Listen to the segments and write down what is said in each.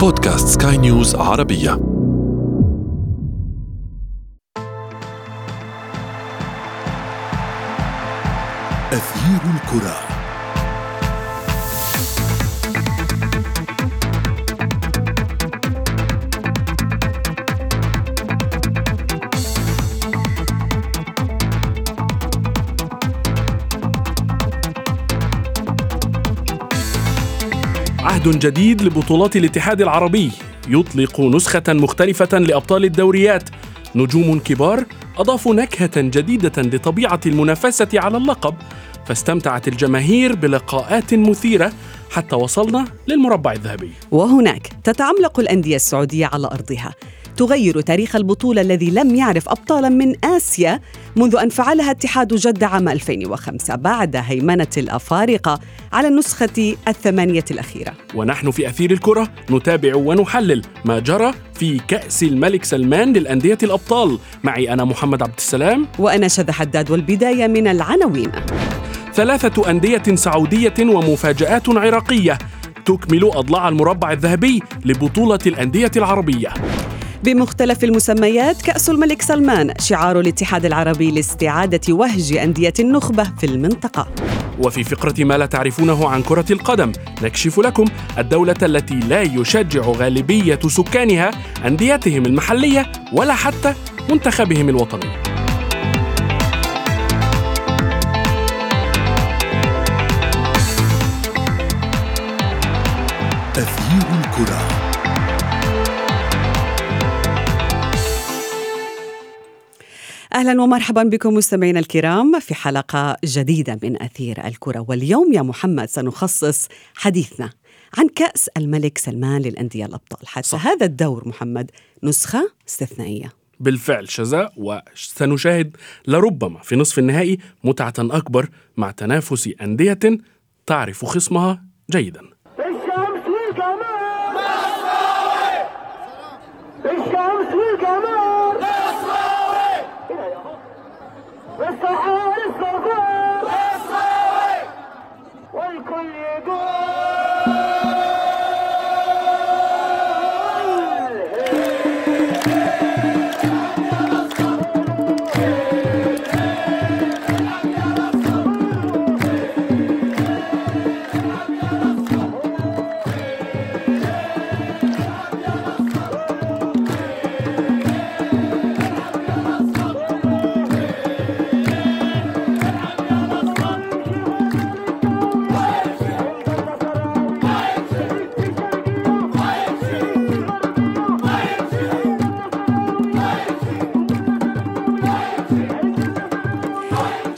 بودكاست سكاي نيوز عربية. أثير الكرة. عهد جديد لبطولات الاتحاد العربي. يطلق نسخة مختلفة لأبطال الدوريات. نجوم كبار أضافوا نكهة جديدة لطبيعة المنافسة على اللقب. فاستمتعت الجماهير بلقاءات مثيرة حتى وصلنا للمربع الذهبي. وهناك تتعملق الأندية السعودية على أرضها. تغير تاريخ البطولة الذي لم يعرف أبطالا من آسيا منذ أن فعلها اتحاد جدة عام 2005 بعد هيمنة الأفارقة على النسخة الثمانية الأخيرة. ونحن في أثير الكرة نتابع ونحلل ما جرى في كأس الملك سلمان للأندية الأبطال. معي أنا محمد عبد السلام. وأنا شذى حداد والبداية من العناوين. ثلاثة أندية سعودية ومفاجآت عراقية تكمل أضلاع المربع الذهبي لبطولة الأندية العربية. بمختلف المسميات كأس الملك سلمان شعار الاتحاد العربي لاستعادة وهج أندية النخبة في المنطقة. وفي فقرة ما لا تعرفونه عن كرة القدم نكشف لكم الدولة التي لا يشجع غالبية سكانها أنديتهم المحلية ولا حتى منتخبهم الوطني. أهلا ومرحبا بكم مستمعينا الكرام في حلقة جديدة من أثير الكرة. واليوم يا محمد سنخصص حديثنا عن كأس الملك سلمان للأندية الأبطال. حتى صح. هذا الدور محمد نسخة استثنائية. بالفعل شذا وسنشاهد لربما في نصف النهائي متعة أكبر مع تنافس أندية تعرف خصمها جيدا. الشمس والقمر الشمس والقمر السحار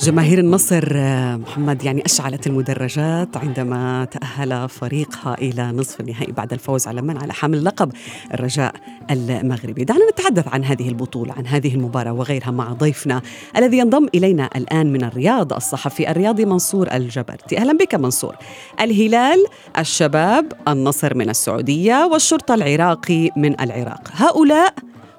جماهير النصر محمد يعني أشعلت المدرجات عندما تأهل فريقها إلى نصف النهائي بعد الفوز على من؟ على حامل لقب الرجاء المغربي. دعنا نتحدث عن هذه البطولة عن هذه المباراة وغيرها مع ضيفنا الذي ينضم إلينا الآن من الرياض الصحفي الرياضي منصور الجبرتي. أهلا بك منصور. الهلال الشباب النصر من السعودية والشرطة العراقي من العراق. هؤلاء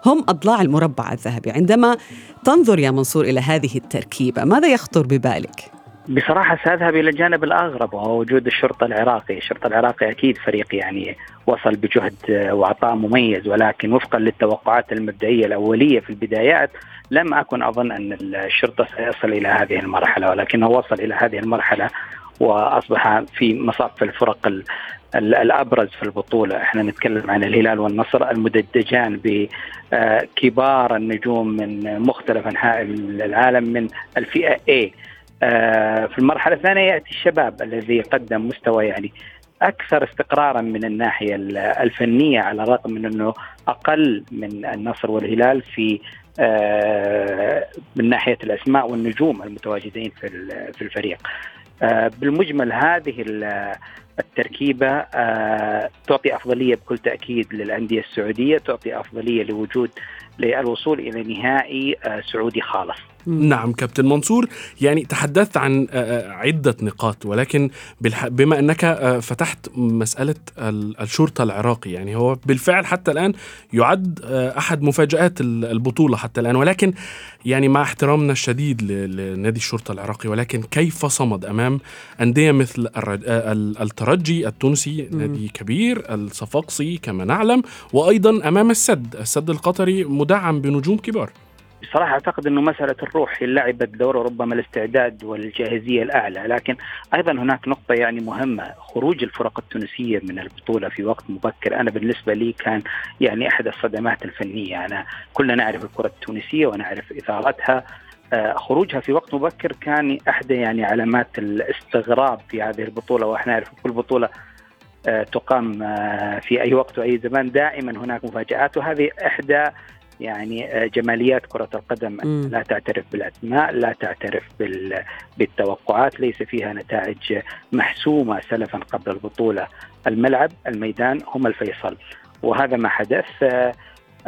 هم أضلاع المربع الذهبي عندما تنظر يا منصور إلى هذه التركيبة ماذا يخطر ببالك؟ بصراحة سأذهب إلى الجانب الأغرب وهو وجود الشرطة العراقي الشرطة العراقي أكيد فريق يعني وصل بجهد وعطاء مميز ولكن وفقا للتوقعات المبدئية الأولية في البدايات لم أكن أظن أن الشرطة سيصل إلى هذه المرحلة ولكنه وصل إلى هذه المرحلة وأصبح في مصاف الفرق الأبرز في البطولة إحنا نتكلم عن الهلال والنصر المدججان بكبار النجوم من مختلف أنحاء العالم من الفئة A آه، في المرحلة الثانية يأتي الشباب الذي قدم مستوى يعني أكثر استقرارا من الناحية الفنية على الرغم من أنه أقل من النصر والهلال في آه، من ناحية الأسماء والنجوم المتواجدين في الفريق. آه، بالمجمل هذه التركيبة آه، تعطي أفضلية بكل تأكيد للأندية السعودية، تعطي أفضلية لوجود للوصول إلى نهائي آه، سعودي خالص. نعم كابتن منصور. يعني تحدثت عن آه، عدة نقاط ولكن بما أنك فتحت مسألة الشرطة العراقي يعني هو بالفعل حتى الآن يعد أحد مفاجآت البطولة حتى الآن. ولكن يعني مع احترامنا الشديد لنادي الشرطة العراقي ولكن كيف صمد أمام أندية مثل الترجي التونسي نادي كبير الصفاقسي كما نعلم وأيضا أمام السد السد القطري مدعم بنجوم كبار. بصراحة أعتقد أنه مسألة الروح هي لعبت دور ربما الاستعداد والجاهزية الأعلى لكن أيضا هناك نقطة يعني مهمة خروج الفرق التونسية من البطولة في وقت مبكر أنا بالنسبة لي كان يعني أحد الصدمات الفنية. أنا كلنا نعرف الكرة التونسية ونعرف إثارتها. آه، خروجها في وقت مبكر كان احدى يعني علامات الاستغراب في هذه البطولة وإحنا نعرف كل بطولة آه، تقام آه، في أي وقت وأي زمان. دائما هناك مفاجآت وهذه إحدى يعني جماليات كرة القدم مم. لا تعترف بالأسماء لا تعترف بال- بالتوقعات ليس فيها نتائج محسومة سلفا قبل البطولة. الملعب الميدان هم الفيصل. وهذا ما حدث آه،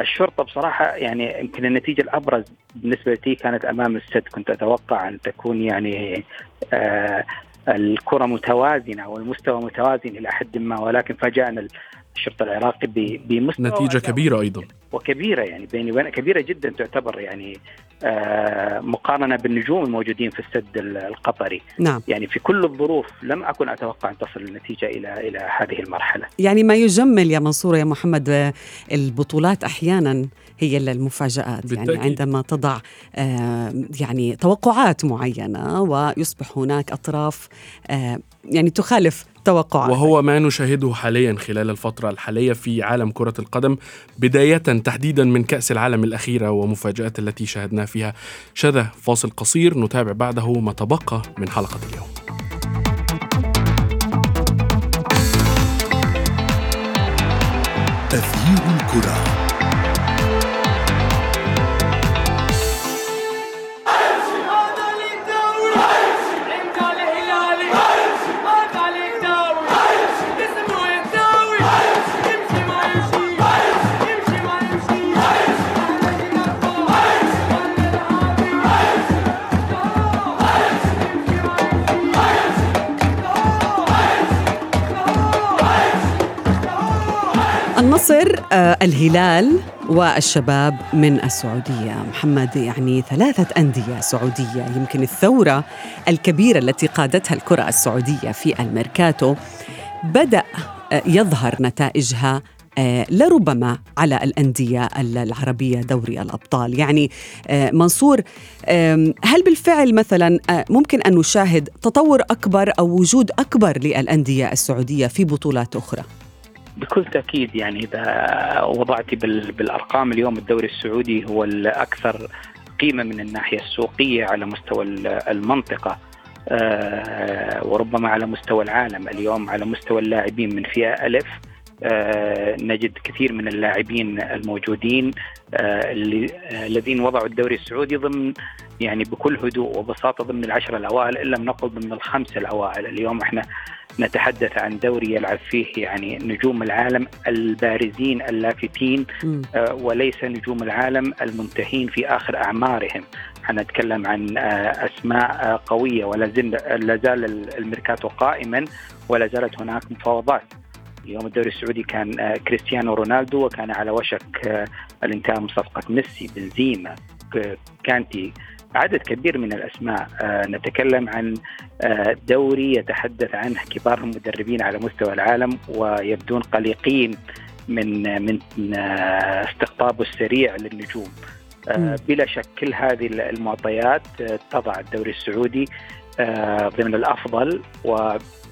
الشرطة بصراحة يعني يمكن النتيجة الأبرز بالنسبة لي كانت أمام السد. كنت أتوقع أن تكون يعني آه الكرة متوازنة والمستوى متوازن إلى حد ما ولكن فاجأنا الشرطة العراقي بمستوى نتيجة وأداء كبيرة أيضا. وكبيرة يعني بيني وبين كبيرة جدا تعتبر يعني آه مقارنة بالنجوم الموجودين في السد ال- القطري. نعم. يعني في كل الظروف لم أكن أتوقع أن تصل النتيجة إلى إلى هذه المرحلة. يعني ما يجمل يا منصور يا محمد آه، البطولات أحيانا هي المفاجآت. يعني بالتأكيد. عندما تضع آه، يعني توقعات معينة ويصبح هناك أطراف آه، يعني تخالف توقعات وهو ما نشاهده حاليا خلال الفترة الحالية في عالم كرة القدم بداية تحديدا من كأس العالم الأخيرة ومفاجآت التي شاهدنا فيها. شذا فاصل قصير نتابع بعده ما تبقى من حلقة اليوم. أثير الكرة. الهلال والشباب من السعودية. محمد يعني ثلاثة أندية سعودية يمكن الثورة الكبيرة التي قادتها الكرة السعودية في الميركاتو بدأ آه، يظهر نتائجها آه، لربما على الأندية العربية دوري الأبطال. يعني آه، منصور هل بالفعل مثلا آه، ممكن أن نشاهد تطور أكبر أو وجود أكبر للأندية السعودية في بطولات أخرى؟ بكل تأكيد يعني إذا وضعت بال- بالأرقام اليوم الدوري السعودي هو الأكثر قيمة من الناحية السوقية على مستوى ال- المنطقة. آه، وربما على مستوى العالم. اليوم على مستوى اللاعبين من فئة ألف آه، نجد كثير من اللاعبين الموجودين آه، اللي- آه، الذين وضعوا الدوري السعودي ضمن يعني بكل هدوء وبساطة ضمن العشرة الأوائل إن لم نقل ضمن الخمسة الأوائل. اليوم إحنا نتحدث عن دوري يلعب فيه يعني نجوم العالم البارزين اللافتين. آه، وليس نجوم العالم المنتهين في آخر أعمارهم. حنتكلم عن آه، أسماء آه، قوية ولا زال الميركاتو قائما ولا زالت هناك مفاوضات. اليوم الدوري السعودي كان آه، كريستيانو رونالدو وكان على وشك آه، الإنتهاء من صفقة ميسي بنزيما كانتي عدد كبير من الأسماء آه، نتكلم عن دوري يتحدث عنه كبار المدربين على مستوى العالم ويبدون قلقين من من استقطابه السريع للنجوم. بلا شك كل هذه المعطيات تضع الدوري السعودي ضمن الأفضل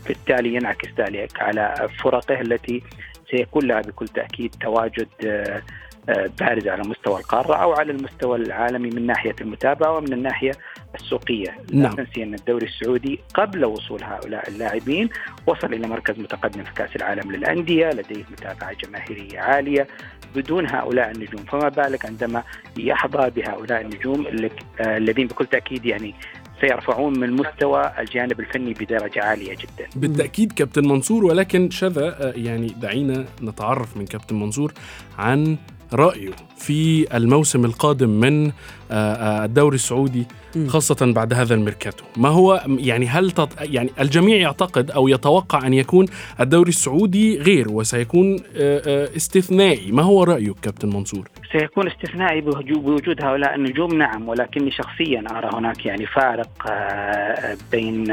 وبالتالي ينعكس ذلك على فرقه التي سيكون لها بكل تأكيد تواجد آه، آه، بارز على مستوى القارة أو على المستوى العالمي من ناحية المتابعة ومن الناحية السوقية، لا نعم. تنسي أن الدوري السعودي قبل وصول هؤلاء اللاعبين وصل إلى مركز متقدم في كأس العالم للأندية، لديه متابعة جماهيرية عالية بدون هؤلاء النجوم، فما بالك عندما يحظى بهؤلاء النجوم آه، الذين بكل تأكيد يعني سيرفعون من مستوى الجانب الفني بدرجة عالية جدا. بالتأكيد كابتن منصور ولكن شذا آه، يعني دعينا نتعرف من كابتن منصور عن رأيه في الموسم القادم من آه، آه، الدوري السعودي. خاصة بعد هذا الميركاتو. ما هو يعني هل تط... يعني الجميع يعتقد أو يتوقع أن يكون الدوري السعودي غير وسيكون آه، استثنائي؟ ما هو رأيك كابتن منصور؟ سيكون استثنائي بوجو- بوجود هؤلاء النجوم؟ نعم ولكني شخصيا أرى هناك يعني فارق بين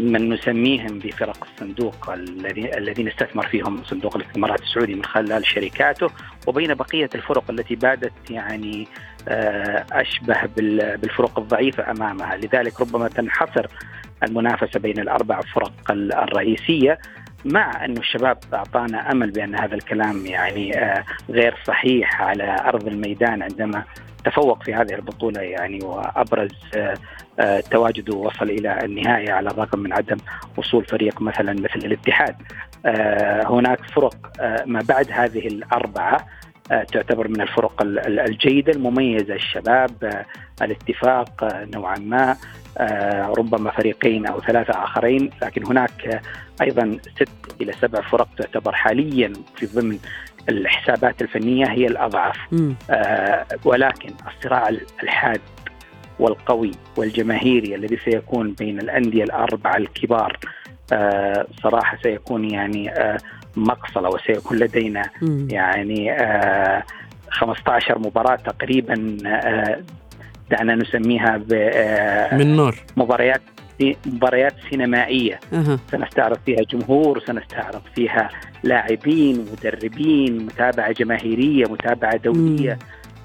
من نسميهم بفرق الصندوق الذي- الذين استثمر فيهم صندوق الاستثمارات السعودي من خلال شركاته وبين بقية الفرق التي بادت يعني آه، أشبه بال- بالفرق الضعيفة أمامها، لذلك ربما تنحصر المنافسة بين الأربع فرق ال- الرئيسية مع انه الشباب أعطانا أمل بأن هذا الكلام يعني آه، غير صحيح على أرض الميدان عندما تفوق في هذه البطولة يعني وأبرز آه، آه، تواجده وصل إلى النهائي على الرغم من عدم وصول فريق مثلا مثل الاتحاد. آه، هناك فرق ما بعد هذه الأربعة تعتبر من الفرق ال- ال- الجيدة المميزة الشباب الاتفاق نوعا ما ربما فريقين أو ثلاثة آخرين لكن هناك أيضا ست إلى سبع فرق تعتبر حاليا في ضمن الحسابات الفنية هي الأضعف مم. آه، ولكن الصراع الحاد والقوي والجماهيري الذي سيكون بين الأندية الأربعة الكبار آه، صراحة سيكون يعني آه، مقصلة وسيكون لدينا مم. يعني آه، 15 مباراة تقريبا آه، دعنا نسميها من نار بمباريات مباريات سينمائية. أها. سنستعرض فيها جمهور سنستعرض فيها لاعبين مدربين متابعة جماهيرية متابعة دولية.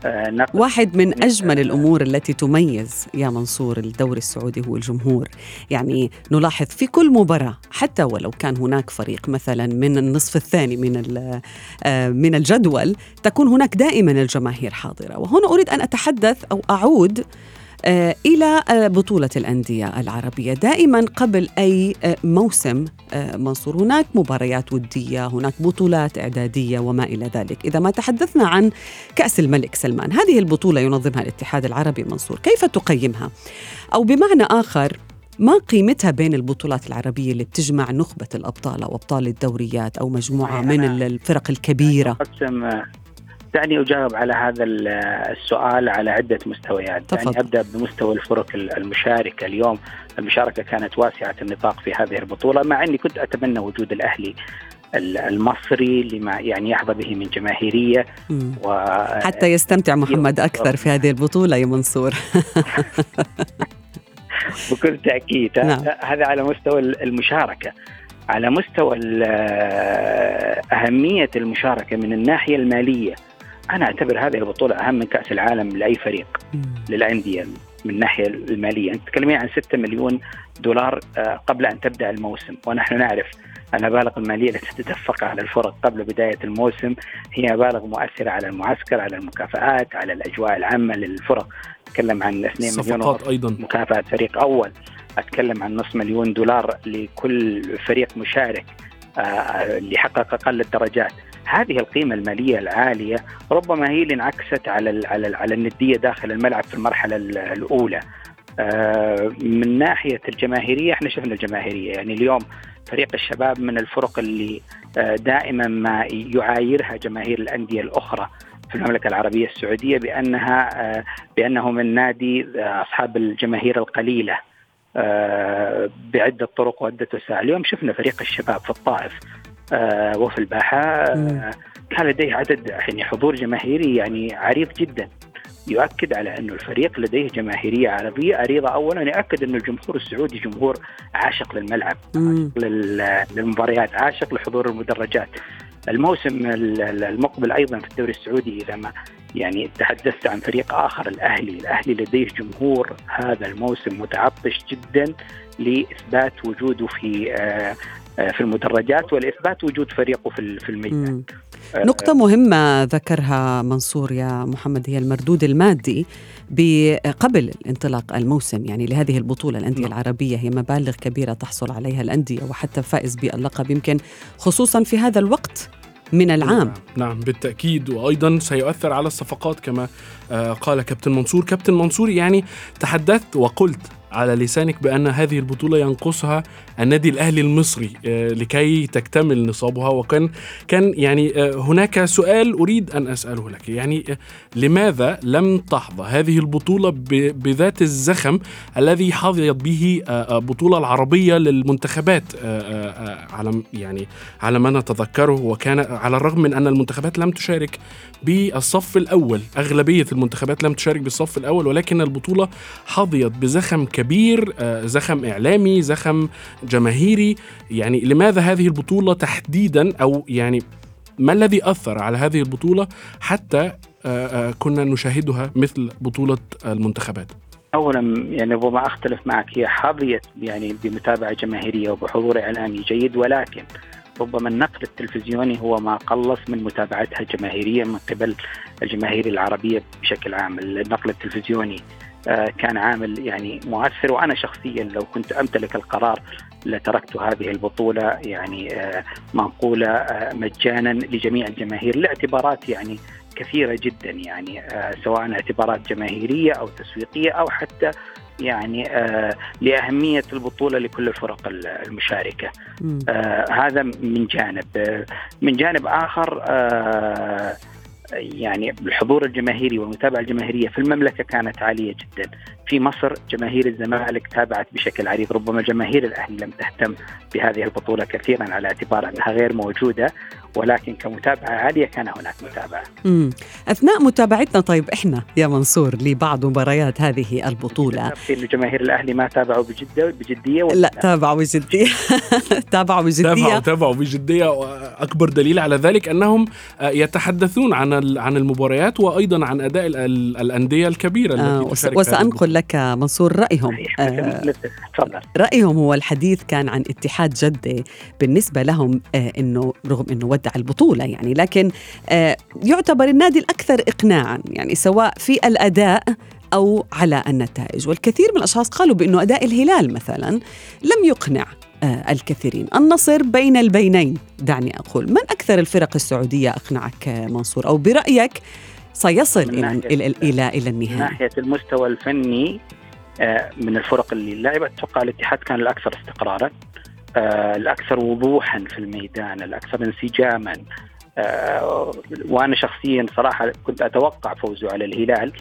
آه، نقل واحد من أجمل الأمور التي تميز يا منصور الدوري السعودي هو الجمهور. يعني نلاحظ في كل مباراة حتى ولو كان هناك فريق مثلا من النصف الثاني من آه، من الجدول تكون هناك دائما الجماهير حاضرة. وهنا أريد أن أتحدث أو أعود آه، إلى آه، بطولة الأندية العربية. دائما قبل أي آه، موسم منصور. هناك مباريات ودية هناك بطولات إعدادية وما إلى ذلك. إذا ما تحدثنا عن كأس الملك سلمان هذه البطولة ينظمها الاتحاد العربي منصور. كيف تقيمها؟ أو بمعنى آخر ما قيمتها بين البطولات العربية اللي بتجمع نخبة الأبطال أو أبطال الدوريات أو مجموعة من ال- الفرق الكبيرة؟ أقسم دعني أجاوب على هذا ال- السؤال على عدة مستويات. تفضل. دعني أبدأ بمستوى الفرق المشاركة. اليوم المشاركة كانت واسعة النطاق في هذه البطولة مع أني كنت أتمنى وجود الأهلي ال- المصري لما يعني يحظى به من جماهيرية. مم. و حتى يستمتع محمد أكثر في هذه البطولة يا منصور. بكل تأكيد. نعم. هذا على مستوى المشاركة. على مستوى ال- أهمية المشاركة من الناحية المالية أنا أعتبر هذه البطولة أهم من كأس العالم لأي فريق مم. للأندية من الناحية المالية. أنت تتكلمين عن 6 مليون دولار آه، قبل أن تبدأ الموسم. ونحن نعرف المبالغ المالية التي تدفق على الفرق قبل بداية الموسم هي مبالغ مؤثرة على المعسكر على المكافآت على الأجواء العامة للفرق. نتكلم عن 2 مليون أيضا. مكافأة فريق أول. أتكلم عن نصف مليون دولار لكل فريق مشارك آه، اللي حقق أقل الدرجات. هذه القيمة المالية العالية ربما هي اللي انعكست على على على الندية داخل الملعب في المرحلة ال- الأولى. آه، من ناحية الجماهيرية إحنا شفنا الجماهيرية. يعني اليوم فريق الشباب من الفرق اللي آه، دائما ما يعايرها جماهير الأندية الأخرى في المملكة العربية السعودية بأنها آه، بأنه من نادي أصحاب الجماهير القليلة بعدة طرق وعدة وسائل. اليوم شفنا فريق الشباب في الطائف وفي الباحة آه، كان لديه عدد يعني حضور جماهيري يعني عريض جدا. يؤكد على انه الفريق لديه جماهيرية عربية عريضة. اولا يؤكد انه الجمهور السعودي جمهور عاشق للملعب. لل- للمباريات عاشق لحضور المدرجات. الموسم ال- ال- المقبل أيضا في الدوري السعودي إذا ما يعني تحدثت عن فريق آخر الأهلي، الأهلي لديه جمهور هذا الموسم متعطش جدا لإثبات وجوده في آه، آه، في المدرجات ولاثبات وجود فريقه في ال- في الميدان. مم. نقطة مهمة ذكرها منصور يا محمد هي المردود المادي قبل انطلاق الموسم يعني لهذه البطولة الأندية نعم. العربية هي مبالغ كبيرة تحصل عليها الأندية وحتى فائز باللقب يمكن خصوصا في هذا الوقت من العام نعم بالتأكيد وأيضا سيؤثر على الصفقات كما آه، قال كابتن منصور كابتن منصور يعني تحدثت وقلت على لسانك بأن هذه البطولة ينقصها النادي الأهلي المصري آه، لكي تكتمل نصابها. وكان كان يعني آه، هناك سؤال أريد أن أسأله لك. يعني آه، لماذا لم تحظى هذه البطولة بذات الزخم الذي حظيت به آه، آه، بطولة العربية للمنتخبات؟ على يعني على ما نتذكره. وكان على الرغم من أن المنتخبات لم تشارك بالصف الأول أغلبية المنتخبات لم تشارك بالصف الأول ولكن البطولة حظيت بزخم كبير آه، زخم إعلامي زخم جماهيري. يعني لماذا هذه البطولة تحديدا أو يعني ما الذي أثر على هذه البطولة حتى آه، آه، كنا نشاهدها مثل بطولة المنتخبات؟ اولا يعني ربما أختلف معك هي حظيت يعني بمتابعة جماهيرية وبحضور إعلامي جيد ولكن ربما النقل التلفزيوني هو ما قلص من متابعتها جماهيريا من قبل الجماهير العربية بشكل عام، النقل التلفزيوني كان عامل يعني مؤثر وأنا شخصيا لو كنت أمتلك القرار لتركت هذه البطولة يعني آه، منقولة آه، مجانا لجميع الجماهير. لاعتبارات يعني كثيرة جدا يعني سواء اعتبارات جماهيرية أو تسويقية أو حتى يعني آه لأهمية البطولة لكل الفرق المشاركة. آه هذا من جانب، آه من جانب آخر آه يعني الحضور الجماهيري والمتابعة الجماهيرية في المملكة كانت عالية جدا، في مصر جماهير الزمالك تابعت بشكل عريض، ربما جماهير الأهلي لم تهتم بهذه البطولة كثيرا على اعتبار انها غير موجودة، ولكن كمتابعة عالية كان هناك متابعة. مم. أثناء متابعتنا طيب إحنا يا منصور لبعض مباريات هذه البطولة. في جماهير الأهلي ما تابعوا بجدة بجدية ولا لا تابعوا بجدية. تابعوا بجدية. تابعوا تابعوا بجدية. أكبر دليل على ذلك أنهم آه، يتحدثون عن عن المباريات وأيضا عن أداء الأندية الكبيرة التي آه تشارك وسأنقل لك منصور رأيهم. آه رأيهم هو الحديث كان عن اتحاد جدة بالنسبة لهم آه إنه رغم إنه ودع البطولة يعني لكن آه يعتبر النادي الأكثر إقناعا يعني سواء في الأداء أو على النتائج. والكثير من الأشخاص قالوا بأنه أداء الهلال مثلا لم يقنع آه الكثيرين. النصر بين البينين دعني أقول. من أكثر الفرق السعودية أقنعك منصور؟ أو برأيك سيصل إلى, إلى, إلى, إلى النهاية من ناحية المستوى الفني آه من الفرق اللي لعبت أتوقع الاتحاد كان الأكثر استقرارا. الأكثر وضوحا في الميدان الأكثر انسجاما. آه وأنا شخصيا صراحة كنت أتوقع فوزه على الهلال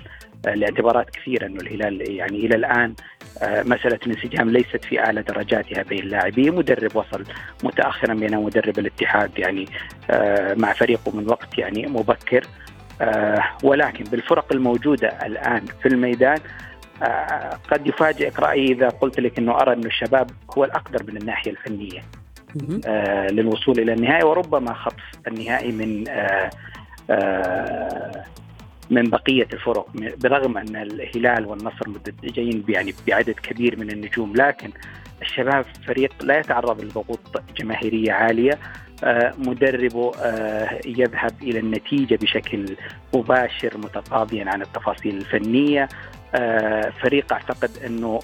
آه لاعتبارات كثيرة إنه الهلال يعني إلى الآن آه مسألة الانسجام ليست في أعلى درجاتها بين اللاعبين، مدرب وصل متاخرا بين مدرب الاتحاد يعني آه مع فريقه من وقت يعني مبكر. آه ولكن بالفرق الموجودة الآن في الميدان آه، قد يفاجئك رأيي إذا قلت لك إنه أرى إنه الشباب هو الأقدر من الناحية الفنية آه للوصول إلى النهائي وربما خطف النهائي من آه آه من بقية الفرق برغم أن الهلال والنصر مدجين يعني بعدد كبير من النجوم لكن الشباب فريق لا يتعرض لضغوط جماهيرية عالية آه مدربه آه يذهب إلى النتيجة بشكل مباشر متقاضيا عن التفاصيل الفنية. آه، فريق أعتقد أنه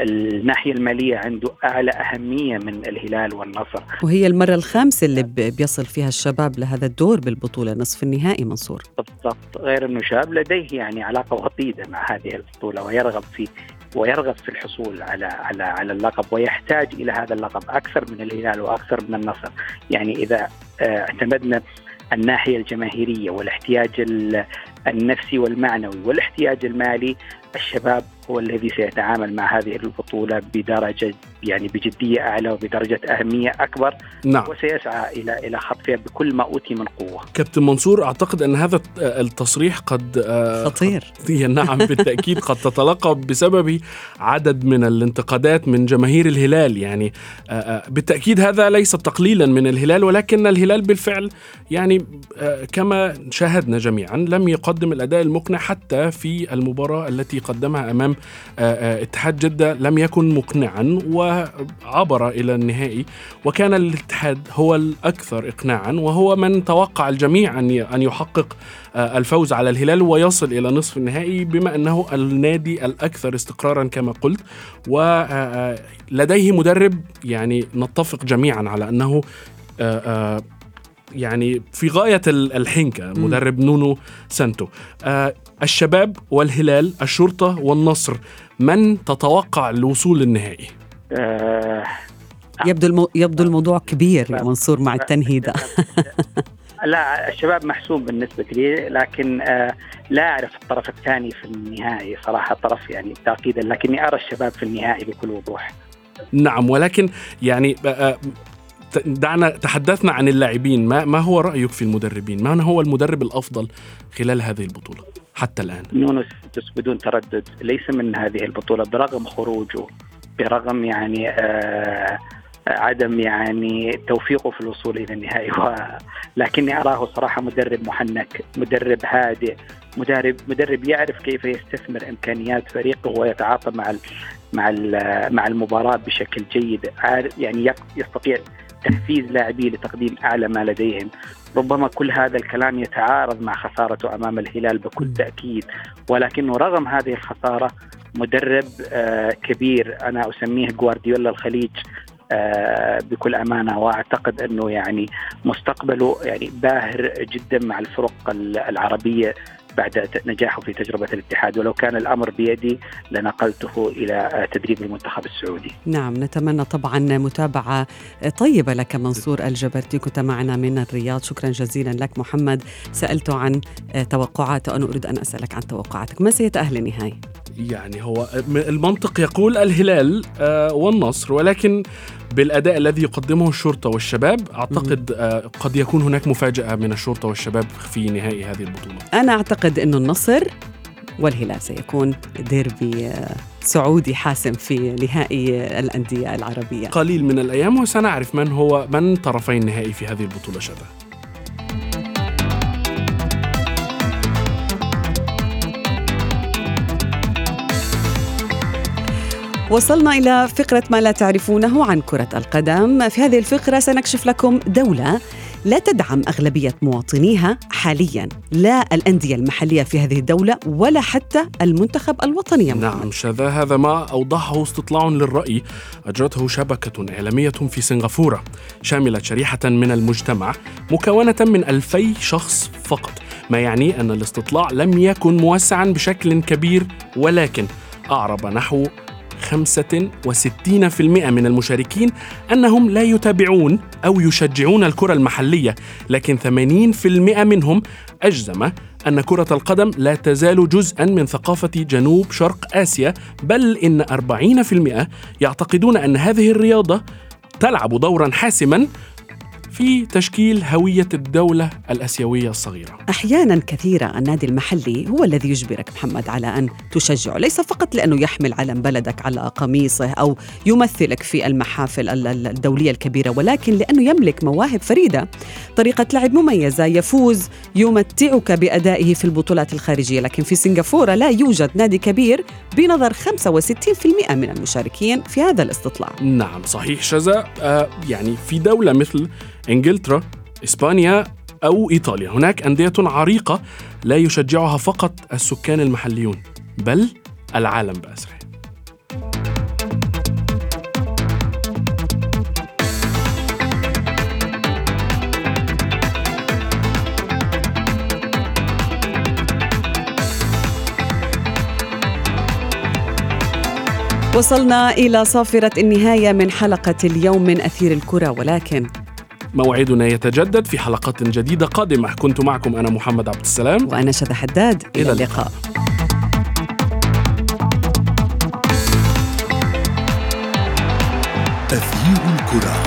الناحية المالية عنده أعلى أهمية من الهلال والنصر. وهي المرة الخامسة اللي بيصل فيها الشباب لهذا الدور بالبطولة نصف النهائي منصور. بالضبط غير أنه شاب لديه يعني علاقة وطيدة مع هذه البطولة ويرغب في ويرغب في الحصول على على على اللقب ويحتاج إلى هذا اللقب أكثر من الهلال وأكثر من النصر، يعني إذا اعتمدنا الناحية الجماهيرية والاحتياج النفسي والمعنوي والاحتياج المالي الشباب هو الذي سيتعامل مع هذه البطولة بدرجة يعني بجدية أعلى وبدرجة أهمية أكبر. نعم. وسيسعى إلى إلى خطفها بكل ما أوتي من قوة. كابتن منصور أعتقد أن هذا التصريح قد آه، خطير. قد نعم بالتأكيد قد تتلقى بسبب عدد من الانتقادات من جماهير الهلال. يعني آه، آه، بالتأكيد هذا ليس تقليلا من الهلال ولكن الهلال بالفعل يعني كما شاهدنا جميعا لم يقدم الأداء المقنع حتى في المباراة التي قدمها أمام آه، آه، اتحاد جدة لم يكن مقنعا وعبر إلى النهائي. وكان الاتحاد هو الأكثر اقناعا وهو من توقع الجميع أن يحقق آه، الفوز على الهلال ويصل إلى نصف النهائي بما أنه النادي الأكثر استقرارا كما قلت. ولديه مدرب يعني نتفق جميعا على أنه يعني في غاية الحنكة مدرب نونو سانتو. آه الشباب والهلال الشرطة والنصر من تتوقع الوصول للنهائي؟ آه يبدو المو... يبدو الموضوع كبير يا منصور مع التنهيدة لا الشباب محسوم بالنسبة لي لكن آه لا أعرف الطرف الثاني في النهائي صراحة طرف يعني تأكيدا لكني أرى الشباب في النهائي بكل وضوح. نعم ولكن يعني آه, آه، دعنا تحدثنا عن اللاعبين. ما ما هو رأيك في المدربين؟ ما هو المدرب الأفضل خلال هذه البطولة حتى الآن؟ سانتوس بدون تردد ليس من هذه البطولة برغم خروجه برغم يعني آه عدم يعني توفيقه في الوصول إلى النهائي. لكني أراه صراحة مدرب محنك، مدرب هادئ، مدرب مدرب يعرف كيف يستثمر إمكانيات فريقه ويتعاطى مع ال مع ال مع المباراة بشكل جيد، يعني يستطيع تحفيز لاعبيه لتقديم أعلى ما لديهم، ربما كل هذا الكلام يتعارض مع خسارته أمام الهلال بكل تأكيد، ولكنه رغم هذه الخسارة مدرب آه كبير أنا أسميه جوارديولا الخليج آه بكل أمانة وأعتقد أنه يعني مستقبله يعني باهر جدا مع الفرق ال- العربية. بعد نجاحه في تجربة الاتحاد. ولو كان الأمر بيدي لنقلته إلى آه، تدريب المنتخب السعودي. نعم نتمنى طبعا متابعة طيبة لك منصور الجبرتي. كنت معنا من الرياض. شكرا جزيلا لك محمد. سألته عن توقعاته وأنا أريد أن أسألك عن توقعاتك. ما سيتأهل النهائي؟ يعني هو المنطق يقول الهلال آه، والنصر ولكن بالأداء الذي يقدمه الشرطة والشباب أعتقد آه، قد يكون هناك مفاجأة من الشرطة والشباب في نهائي هذه البطولة. أنا أعتقد أنه النصر والهلال سيكون ديربي سعودي حاسم في نهائي الأندية العربية. قليل من الأيام وسنعرف من هو من طرفي النهائي في هذه البطولة شذا. وصلنا إلى فقرة ما لا تعرفونه عن كرة القدم. في هذه الفقرة سنكشف لكم دولة لا تدعم أغلبية مواطنيها حاليا. لا الأندية المحلية في هذه الدولة ولا حتى المنتخب الوطني. نعم شذا هذا ما أوضحه استطلاع للرأي. أجرته شبكة إعلامية في سنغافورة شاملت شريحة من المجتمع مكونة من ألفي شخص فقط ما يعني أن الاستطلاع لم يكن موسعا بشكل كبير ولكن أعرب نحو 65% من المشاركين أنهم لا يتابعون أو يشجعون الكرة المحلية لكن 80% منهم أجزم أن كرة القدم لا تزال جزءا من ثقافة جنوب شرق آسيا بل إن 40% يعتقدون أن هذه الرياضة تلعب دورا حاسما في تشكيل هوية الدولة الآسيوية الصغيرة. أحيانا كثيرة النادي المحلي هو الذي يجبرك محمد على أن تشجعه ليس فقط لأنه يحمل علم بلدك على قميصه أو يمثلك في المحافل ال- ال- الدولية الكبيرة ولكن لأنه يملك مواهب فريدة. طريقة لعب مميزة يفوز يمتعك بأدائه في البطولات الخارجية لكن في سنغافورة لا يوجد نادي كبير بنظر 65% من المشاركين في هذا الاستطلاع. نعم صحيح. شذا آه يعني في دولة مثل إنجلترا إسبانيا أو إيطاليا. هناك أندية عريقة لا يشجعها فقط السكان المحليون بل العالم بأسره. وصلنا إلى صافرة النهاية من حلقة اليوم من أثير الكرة ولكن موعدنا يتجدد في حلقات جديدة قادمة. كنت معكم أنا محمد عبد السلام. وأنا شذى حداد. إلى, إلى اللقاء. أثير الكرة.